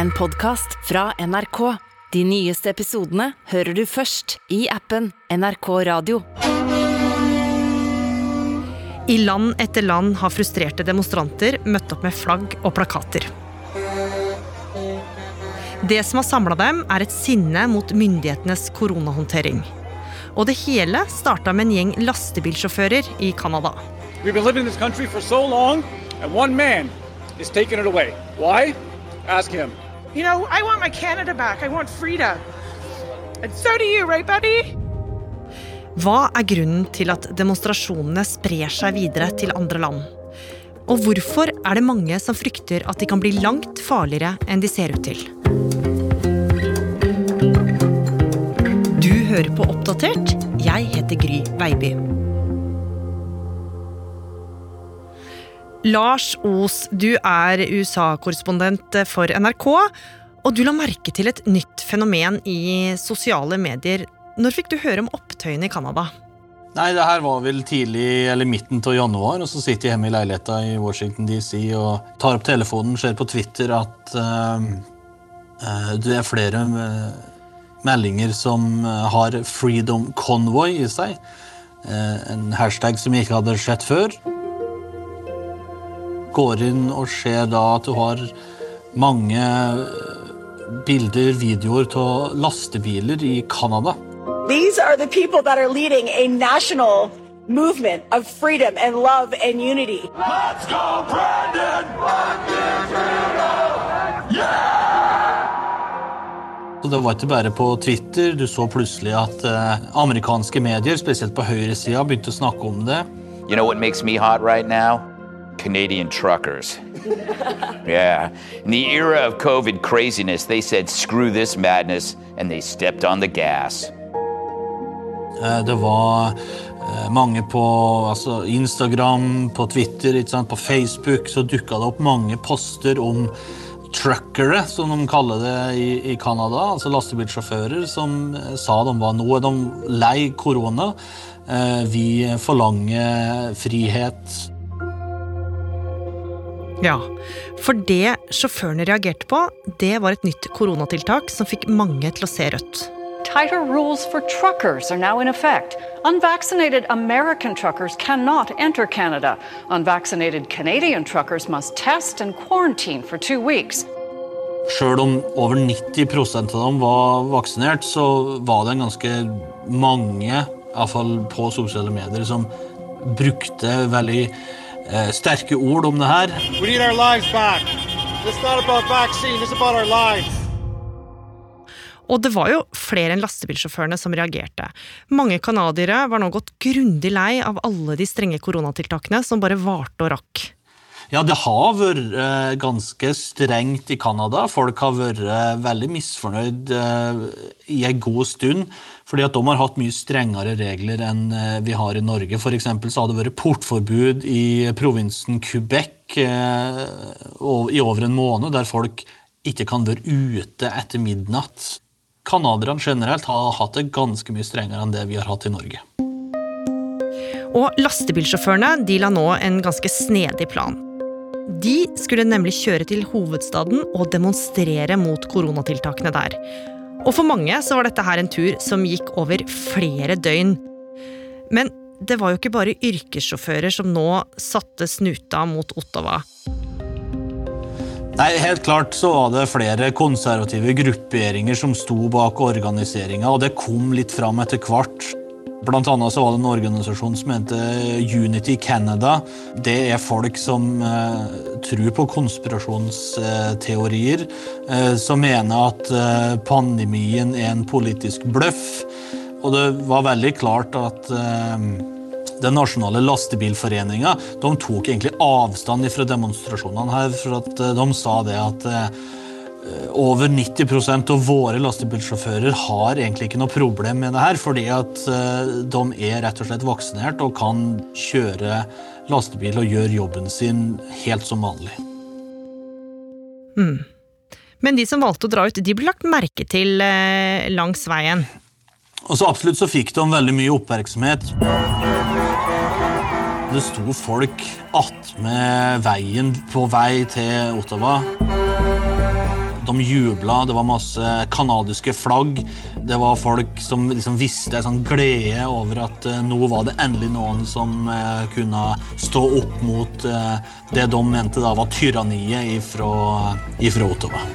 en podkast fra NRK. De nyeste episodene hører du først i appen NRK Radio. I land etter land har frustrerte demonstranter møtt opp med flagg og plakater. Det som har samla dem, er et sinne mot myndighetenes koronahåndtering. Og det hele starta med en gjeng lastebilsjåfører i Canada. We've been living in this country for so long, and one man is taking it away. Why? Ask him. You know, I want my Canada back. I want Frida. And so do you, right, buddy? Hva er grunnen til at demonstrasjonene sprer seg videre til andre land? Og hvorfor er det mange som frykter at de kan bli langt farligere enn de ser ut til? Du hører på Oppdatert. Jeg heter Gry Veiby. Lars Os, du er USA-korrespondent for NRK. Og du la merke til et nytt fenomen i sosiale medier. Når fikk du høre om opptøyene i Canada? Nei, det her var vel tidlig eller midten av januar, og så sitter jeg hjemme i leiligheta i Washington DC og tar opp telefonen, ser på Twitter at uh, uh, det er flere uh, meldinger som har 'Freedom Convoy' i seg. en hashtag som jeg ikke hadde sett før. Går inn og ser da at du har mange bilder, videoer av lastebiler i Canada. These are the people that are leading a national movement of freedom and love and unity. Let's go, Brandon! Yeah! Det var ikke bare på Twitter. Du så plutselig at eh, amerikanske medier, spesielt på høyresida, begynte å snakke om det. You know what makes me hot right now? Canadian truckers. yeah. In the era of COVID craziness, they said screw this madness and they stepped on the gas. Eh, Det var eh, mange på altså Instagram, på Twitter, på Facebook, så dukka det opp mange poster om truckere, som de kaller det i, i Canada. Altså lastebilsjåfører som eh, sa de var nå er de lei korona. Vi forlanger frihet. Ja, for det sjåførene reagerte på, det var et nytt koronatiltak som fikk mange til å se rødt. Tighter rules for truckers are now in effect. Unvaccinated American truckers cannot enter Canada. Unvaccinated Canadian truckers must test and quarantine for two weeks. Sjøl om over 90% av dem var vaksinert, så var det ganske mange, iallfall på sosiale medier, som brukte veldig eh, sterke ord om det her. We need our lives back. It's not about vaccine, it's about our lives. Og det var jo flere enn lastebilsjåførene som reagerte. Mange canadiere var nå gått grundig lei av alle de strenge koronatiltakene som bare varte og rakk. Ja, det har vært eh, ganske strengt i Canada. Folk har vært eh, veldig misfornøyd eh, i en god stund, fordi at de har hatt mye strengere regler enn eh, vi har i Norge. For så har det vært portforbud i provinsen Quebec eh, i over en måned, der folk ikke kan være ute etter midnatt. Canadierne generelt har hatt det ganske mye strengere enn det vi har hatt i Norge. Og lastebilsjåførene de la nå en ganske snedig plan. De skulle nemlig kjøre til hovedstaden og demonstrere mot koronatiltakene der. Og for mange så var dette her en tur som gikk over flere døgn. Men det var jo ikke bare yrkessjåfører som nå satte snuta mot Ottawa. Nei, Helt klart så var det flere konservative grupperinger som sto bak organiseringa, og det kom litt fram etter hvert. Blant annet så var det en organisasjon som heter Unity Canada. Det er folk som eh, tror på konspirasjonsteorier, eh, som mener at eh, pandemien er en politisk bløff. Og det var veldig klart at eh, den nasjonale lastebilforeninga tok egentlig avstand fra demonstrasjonene her. For at eh, de sa det at eh, over 90% av våre lastebilsjåfører har egentlig ikke noe problem med det her, fordi at eh, de er rett og slett vaksinert og kan kjøre lastebil og gjøre jobben sin helt som vanlig. Men de som valgte å dra ut, de ble lagt merke til eh, langs veien. Og så absolutt så fikk de veldig mye oppmerksomhet. Det sto folk attmed veien på vei til Ottawa. De jubla, det var masse canadiske flagg. Det var folk som liksom visste en sånn glede over at uh, nå var det endelig noen som uh, kunne stå opp mot uh, det de mente da var tyranniet ifra, ifra Ottawa.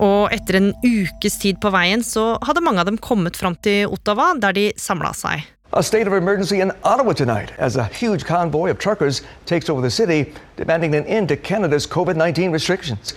Og etter en ukes tid på veien så hadde mange av dem kommet fram til Ottawa, der de samla seg. A state of emergency in Ottawa tonight as a huge convoy of truckers takes over the city, demanding an end to Canada's COVID 19 restrictions.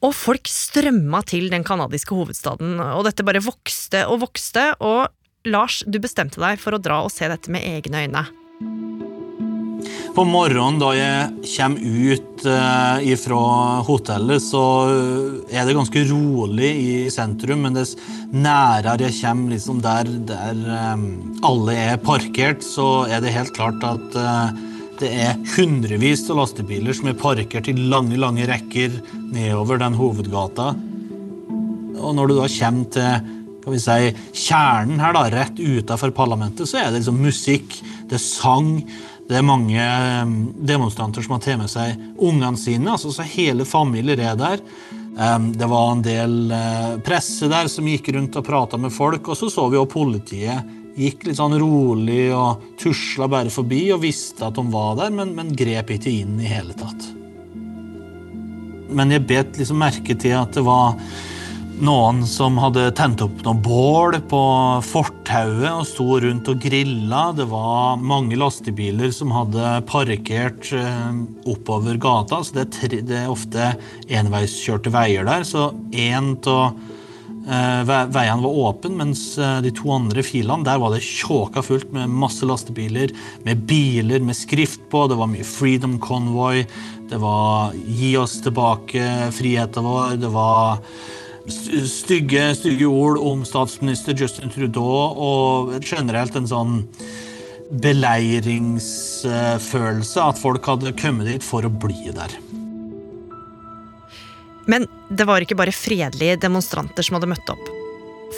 Og folk strømma til den canadiske hovedstaden, og dette bare vokste og vokste. Og Lars, du bestemte deg for å dra og se dette med egne øyne. På morgenen da jeg kommer ut eh, fra hotellet, så er det ganske rolig i sentrum. Men dess nærere jeg kommer liksom der, der eh, alle er parkert, så er det helt klart at eh, det er hundrevis av lastebiler som er parkert i lange lange rekker nedover den hovedgata. Og når du da kommer til kan vi si, kjernen her, da, rett utenfor parlamentet, så er det liksom musikk, det er sang. Det er mange um, demonstranter som har tatt med seg ungene sine. altså så Hele familier er der. Um, det var en del uh, presse der som gikk rundt og prata med folk. Og så så vi jo politiet gikk litt sånn rolig og tusla bare forbi og visste at de var der, men, men grep ikke inn i hele tatt. Men jeg bet liksom merke til at det var noen som hadde tent opp noen bål på fortauet og sto rundt og grilla. Det var mange lastebiler som hadde parkert eh, oppover gata. så Det er, tre, det er ofte enveiskjørte veier der. Så én av eh, veiene var åpen, mens eh, de to andre filene der var det tjåka fullt med masse lastebiler, med biler med skrift på. Det var mye Freedom Convoy. Det var Gi oss tilbake friheten vår. Det var stygge, stygge ord om statsminister Justin Trudeau og generelt en sånn beleiringsfølelse. At folk hadde kommet dit for å bli der. Men det var ikke bare fredelige demonstranter som hadde møtt opp.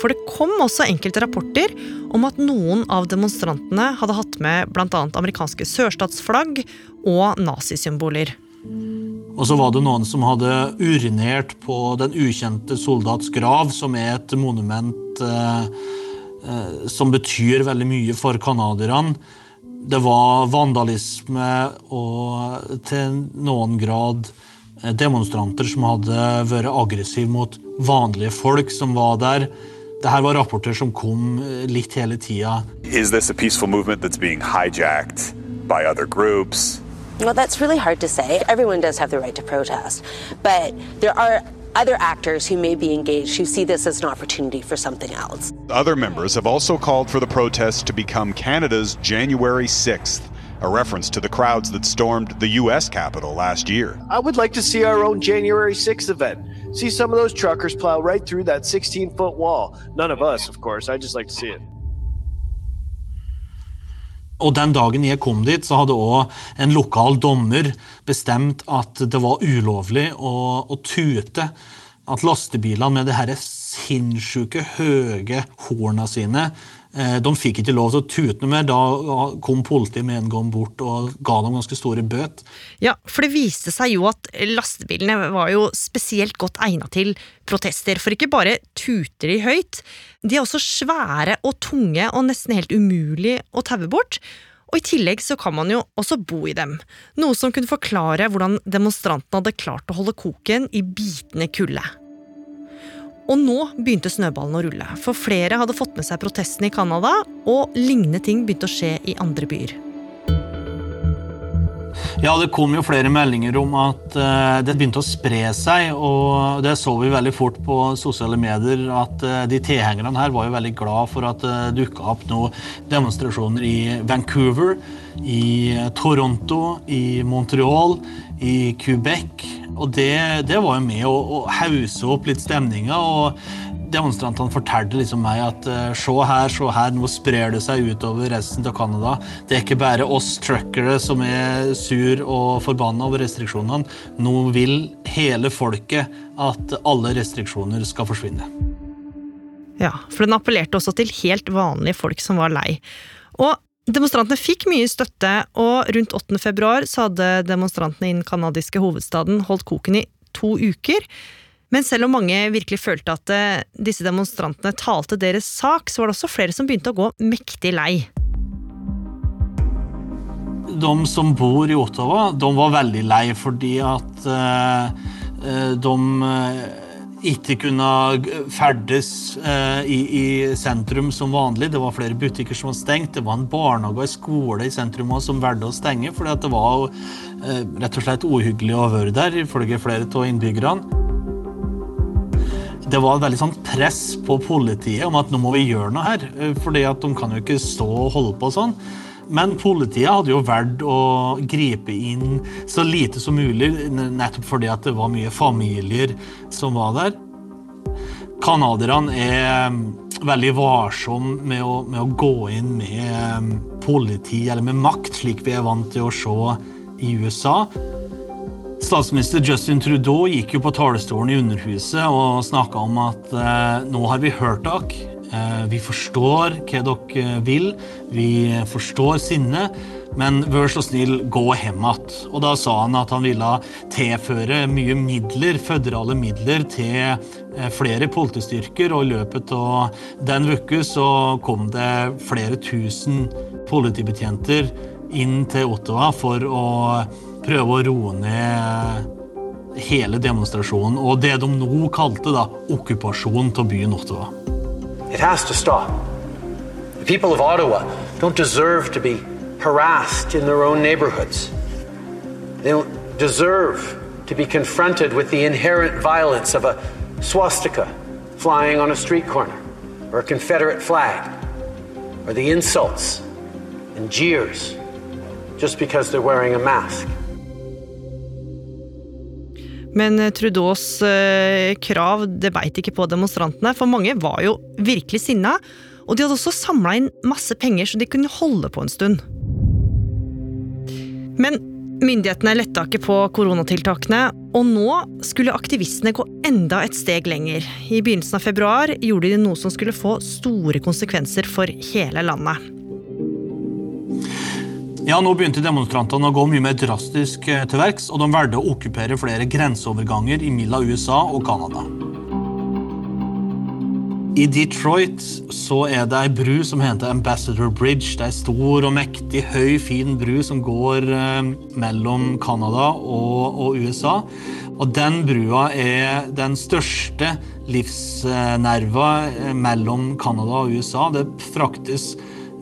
For det kom også enkelte rapporter om at noen av demonstrantene hadde hatt med bl.a. amerikanske sørstatsflagg og nazisymboler. Og så var det noen som hadde urinert på Den ukjente soldats grav, som er et monument eh, eh, som betyr veldig mye for canadierne. Det var vandalisme og til noen grad eh, demonstranter som hadde vært aggressive mot vanlige folk som var der. Dette var rapporter som kom eh, litt hele tida. Er dette a peaceful movement som blir hijacked av andre groups? Well, that's really hard to say. Everyone does have the right to protest, but there are other actors who may be engaged who see this as an opportunity for something else. Other members have also called for the protests to become Canada's January 6th, a reference to the crowds that stormed the U.S. Capitol last year. I would like to see our own January 6th event. See some of those truckers plow right through that 16 foot wall. None of us, of course. I just like to see it. Og den dagen jeg kom dit, så hadde òg en lokal dommer bestemt at det var ulovlig å, å tute. At lastebilene med det her sinnssyke høye horna sine de fikk ikke lov til å tute mer. Da kom politiet med en gang bort og ga dem ganske store bøt. Ja, for det viste seg jo at lastebilene var jo spesielt godt egna til protester. For ikke bare tuter de høyt, de er også svære og tunge og nesten helt umulig å taue bort. Og I tillegg så kan man jo også bo i dem, noe som kunne forklare hvordan demonstrantene hadde klart å holde koken i bitende kulde. Og nå begynte snøballen å rulle, for flere hadde fått med seg protestene i Canada, og lignende ting begynte å skje i andre byer. Ja, det kom jo flere meldinger om at uh, det begynte å spre seg. Og det så vi veldig fort på sosiale medier, at uh, de tilhengerne her var jo veldig glad for at det uh, dukka opp noen demonstrasjoner i Vancouver, i Toronto, i Montreal, i Quebec. Og det, det var jo med å, å hause opp litt stemninga. og Demonstrantene fortalte liksom meg at uh, se her, se her, nå sprer det seg utover resten av Canada. Det er ikke bare oss truckere som er sur og forbanna over restriksjonene. Nå vil hele folket at alle restriksjoner skal forsvinne. Ja, for den appellerte også til helt vanlige folk som var lei. Og Demonstrantene fikk mye støtte, og rundt 8. februar så hadde demonstrantene i den canadiske hovedstaden holdt koken i to uker. Men selv om mange virkelig følte at eh, disse demonstrantene talte deres sak, så var det også flere som begynte å gå mektig lei. De som bor i Ottawa, de var veldig lei fordi at eh, eh de ikke kunne ferdes eh, i, i, sentrum som vanlig. Det var flere butikker som var stengt. Det var en barnehage og en skole i sentrum som valgte å stenge fordi det var eh, rett og slett uhyggelig å være der, ifølge flere av innbyggerne. Det var et veldig sånn press på politiet om at nå må vi gjøre noe her. Eh, fordi at de kan jo ikke stå og holde på sånn. Men politiet hadde jo valgt å gripe inn så lite som mulig, nettopp fordi at det var mye familier som var der. Canadierne er um, veldig varsomme med med å gå inn med um, politi eller med makt, slik vi er vant til å se i USA. Statsminister Justin Trudeau gikk jo på talerstolen i Underhuset og snakka om at eh, nå har vi hørt dere. Eh, vi forstår hva dere vil, vi forstår sinnet, men vær så snill, gå hjem igjen. Og da sa han at han ville tilføre mye midler, føderale midler til eh, flere politistyrker, og i løpet av den uka så kom det flere tusen politibetjenter inn til Ottawa for å prøve å roe ned hele demonstrasjonen, og det de nå kalte da okkupasjon av byen Ottawa. It has to stop. The people of Ottawa don't deserve to be harassed in their own neighborhoods. They don't deserve to be confronted with the inherent violence of a swastika flying on a street corner, or a Confederate flag, or the insults and jeers just because they're wearing a mask. Men eh, Trudeaus eh, krav det beit ikke på demonstrantene, for mange var jo virkelig sinna. Og de hadde også samla inn masse penger så de kunne holde på en stund. Men myndighetene letta ikke på koronatiltakene, og nå skulle aktivistene gå enda et steg lenger. I begynnelsen av februar gjorde de noe som skulle få store konsekvenser for hele landet. Ja, Nå begynte demonstrantene å gå mye mer drastisk eh, til verks, og de valgte å okkupere flere grenseoverganger mellom USA og Canada. I Detroit så er det ei bru som heter Ambassador Bridge. Det er ei stor og mektig, høy, fin bru som går eh, mellom Canada og, og, USA. Og den brua er den største livsnerva eh, mellom Canada og USA. Det fraktes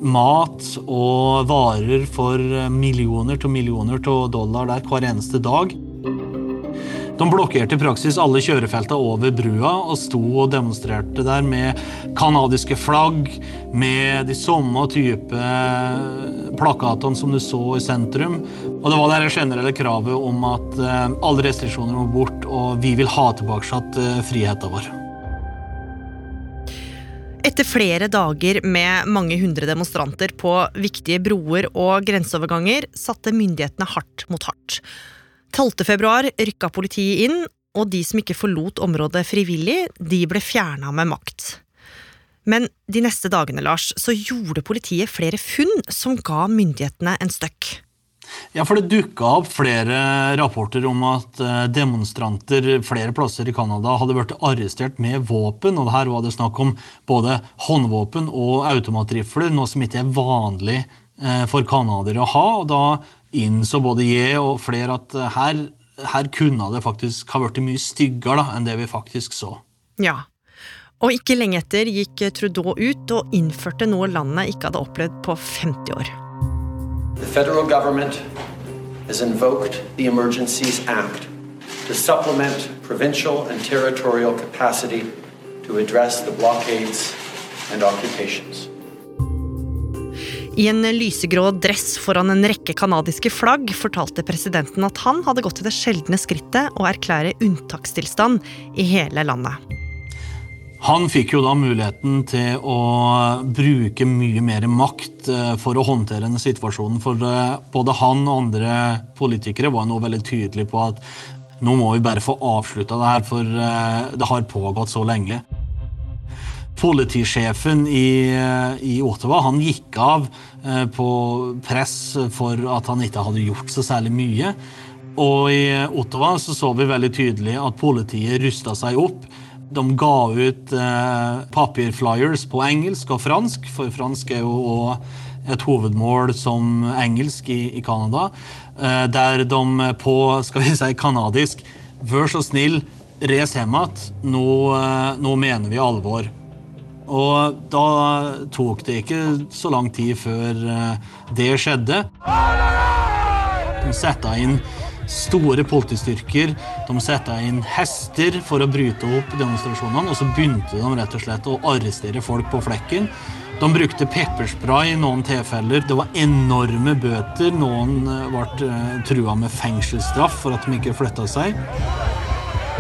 mat og varer for millioner til millioner til dollar der hver eneste dag. De blokkerte i praksis alle kjørefeltene over brua og sto og demonstrerte der med canadiske flagg, med de samme type plakatene som du så i sentrum. Og det var det generelle kravet om at eh, alle restriksjoner må bort, og vi vil ha tilbake eh, friheten vår. Etter flere dager med mange hundre demonstranter på viktige broer og grenseoverganger, satte myndighetene hardt mot hardt. 12. februar rykka politiet inn, og de som ikke forlot området frivillig, de ble fjerna med makt. Men de neste dagene, Lars, så gjorde politiet flere funn som ga myndighetene en støkk. Ja, for Det dukka opp flere rapporter om at eh, demonstranter flere plasser i Canada hadde blitt arrestert med våpen. og Her var det snakk om både håndvåpen og automatrifler, noe som ikke er vanlig eh, for canadiere å ha. og Da innså både jeg og flere at eh, her, her kunne det faktisk ha blitt mye styggere enn det vi faktisk så. Ja, og ikke lenge etter gikk Trudeau ut og innførte noe landet ikke hadde opplevd på 50 år. The federal government has invoked the Emergencies Act to supplement provincial and territorial capacity to address the blockades and occupations. I en lysegrå dress foran en rekke canadiske flagg fortalte presidenten at han hadde gått til det sjeldne skrittet å erklære unntakstilstand i hele landet. Han fikk jo da muligheten til å bruke mye mer makt eh, for å håndtere denne situasjonen. For eh, både han og andre politikere var nå veldig tydelige på at nå må vi bare få avslutta det her, for eh, det har pågått så lenge. Politisjefen i, i Ottawa han gikk av på press for at han ikke hadde gjort så særlig mye. Og i Ottawa så, så vi veldig tydelig at politiet rusta seg opp. De ga ut eh, papirflyers på engelsk og fransk, for fransk er jo et hovedmål som engelsk i, i Canada. Eh, der de på skal vi si, kanadisk Vær så snill, reis hjem igjen. Nå, eh, nå mener vi alvor. Og da tok det ikke så lang tid før eh, det skjedde. De satte inn store politistyrker. De satte inn hester for å bryte opp demonstrasjonene, og så begynte de rett og slett å arrestere folk på flekken. De brukte pepperspray i noen tilfeller. Det var enorme bøter. Noen ble trua med fengselsstraff for at de ikke flytta seg.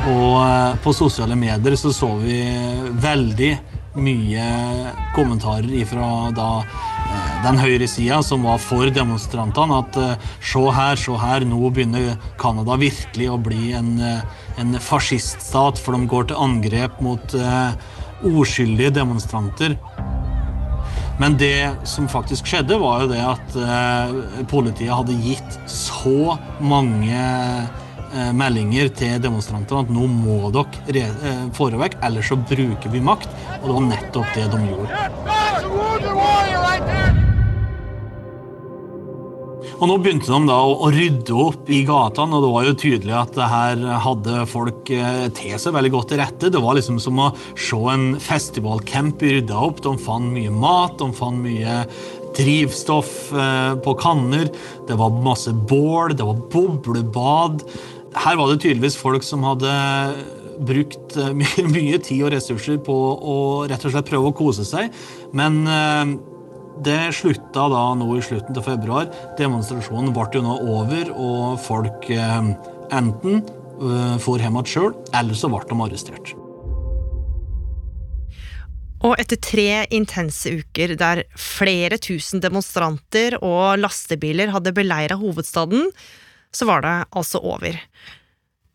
Og på sosiale medier så så vi veldig mye kommentarer fra da den høyresida som var for demonstrantene, at se her, se her, nå begynner Canada virkelig å bli en, en fasciststat, for de går til angrep mot uh, uskyldige demonstranter. Men det som faktisk skjedde, var jo det at uh, politiet hadde gitt så mange meldinger til demonstrantene at nå må dere uh, få vekk, ellers så bruker vi makt. Og det var nettopp det de gjorde. Og Nå begynte de da å, rydde opp i gatene, og det var jo tydelig at det her hadde folk eh, til seg veldig godt til rette. Det var liksom som å se en festivalcamp rydda opp. De fant mye mat, de fant mye drivstoff eh, på kanner. Det var masse bål, det var boblebad. Her var det tydeligvis folk som hadde brukt eh, mye, tid og ressurser på å rett og slett prøve å kose seg. Men det slutta da nå i slutten av februar. Demonstrasjonen ble jo nå over, og folk eh, enten eh, for hjem igjen sjøl, eller så ble de arrestert. Og etter tre intense uker der flere tusen demonstranter og lastebiler hadde beleira hovedstaden, så var det altså over.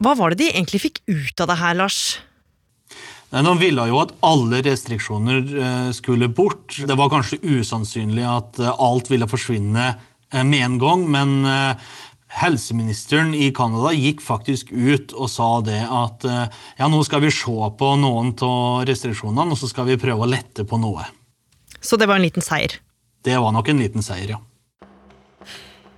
Hva var det de egentlig fikk ut av det her, Lars? De ville jo at alle restriksjoner skulle bort. Det var kanskje usannsynlig at alt ville forsvinne med en gang, men helseministeren i Canada gikk faktisk ut og sa det at ja, nå skal vi se på noen av restriksjonene, og så skal vi prøve å lette på noe. Så det var en liten seier? Det var nok en liten seier, ja.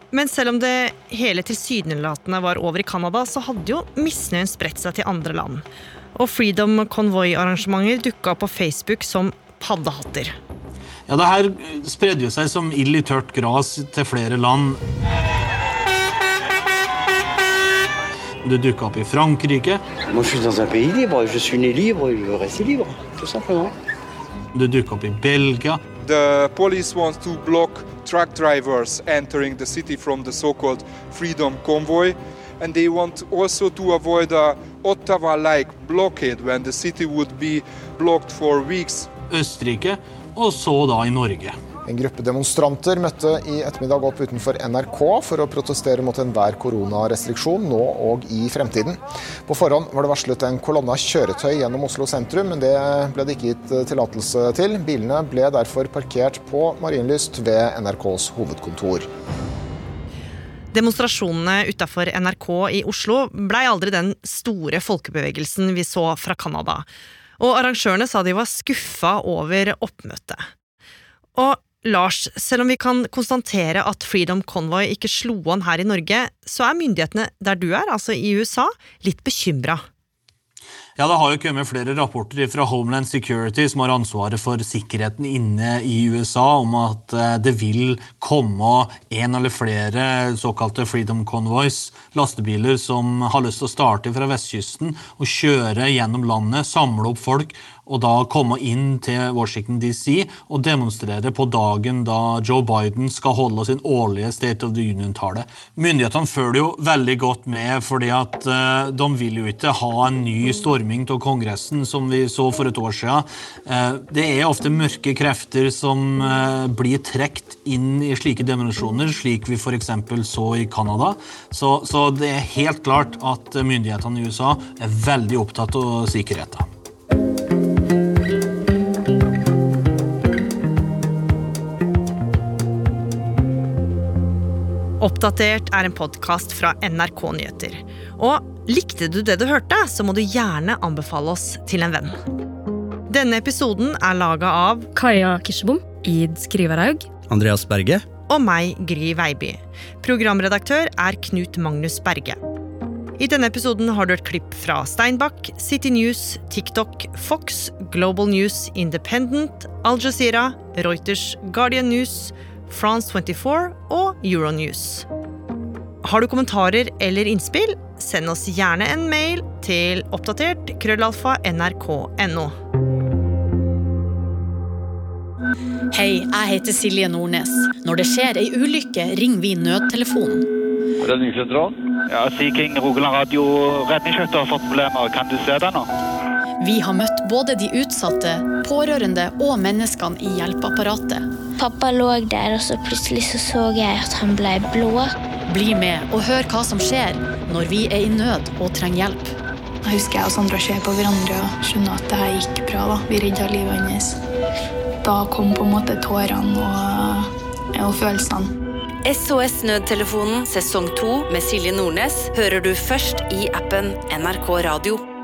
Men selv om det hele tilsynelatende var over i Canada, så hadde jo misnøyen spredt seg til andre land og Freedom Convoy-arrangementer dukka opp på Facebook som paddehatter. Ja, det her spredde jo seg som ild i tørt gras til flere land. Det dukka opp i Frankrike. Det dukka opp i Belgia. The police wants to block truck drivers entering the city from the so-called Freedom Convoy. And they want also to avoid a Ottawa-like blockade when the city would be blocked for weeks. Østerrike, og så da i Norge. En gruppe demonstranter møtte i ettermiddag opp utenfor NRK for å protestere mot enhver koronarestriksjon nå og i fremtiden. På forhånd var det varslet en kolonne av kjøretøy gjennom Oslo sentrum, men det ble det ikke gitt tillatelse til. Bilene ble derfor parkert på Marienlyst ved NRKs hovedkontor. Demonstrasjonene utafor NRK i Oslo blei aldri den store folkebevegelsen vi så fra Canada, og arrangørene sa de var skuffa over oppmøtet. Og Lars, selv om vi kan konstatere at Freedom Convoy ikke slo an her i Norge, så er myndighetene der du er, altså i USA, litt bekymra. Ja, Det har jo kommet flere rapporter fra Homeland Security, som har ansvaret for sikkerheten inne i USA, om at det vil komme en eller flere såkalte Freedom Convoys, lastebiler som har lyst til å starte fra vestkysten og kjøre gjennom landet, samle opp folk og da komme inn til Washington DC og demonstrere på dagen da Joe Biden skal holde sin årlige State of the Union-tale. Myndighetene følger jo veldig godt med, fordi at uh, de vil jo ikke ha en ny storming av Kongressen, som vi så for et år siden. Uh, det er ofte mørke krefter som uh, blir trukket inn i slike demonstrasjoner, slik vi f.eks. så i Canada. Så, så det er helt klart at myndighetene i USA er veldig opptatt av sikkerheten. Oppdatert er en podkast fra NRK Nyheter. Og likte du det du hørte, så må du gjerne anbefale oss til en venn. Denne episoden er laga av Kaja Kirsebom, Id Skriverhaug Andreas Berge. og meg, Gry Veiby. Programredaktør er Knut Magnus Berge. I denne episoden har du et klipp fra Steinbach, City News, TikTok, Fox, Global News, Independent, Al Jazeera, Reuters, Guardian News, France 24 og Euronews. Har du kommentarer eller innspill, send oss gjerne en mail til oppdatert krøllalfa nrk.no. Hei, jeg heter Silje Nordnes. Når det skjer ei ulykke, ringer vi nødtelefonen. Redningssentralen? Ja, Sea King Rogaland Radio redningsskøyter har fått problemer. Kan du se det nå? Vi har møtt både de utsatte, pårørende og menneskene i hjelpeapparatet. Pappa lå der, og så plutselig så, så jeg at han ble blå. Bli med og hør hva som skjer når vi er i nød og trenger hjelp. Jeg husker jeg og Sandra ser på hverandre og skjønner at det her gikk bra. da. Vi redda livet hans. Da kom på en måte tårene og, og følelsene. SOS Nødtelefonen sesong 2 med Silje Nordnes hører du først i appen NRK Radio.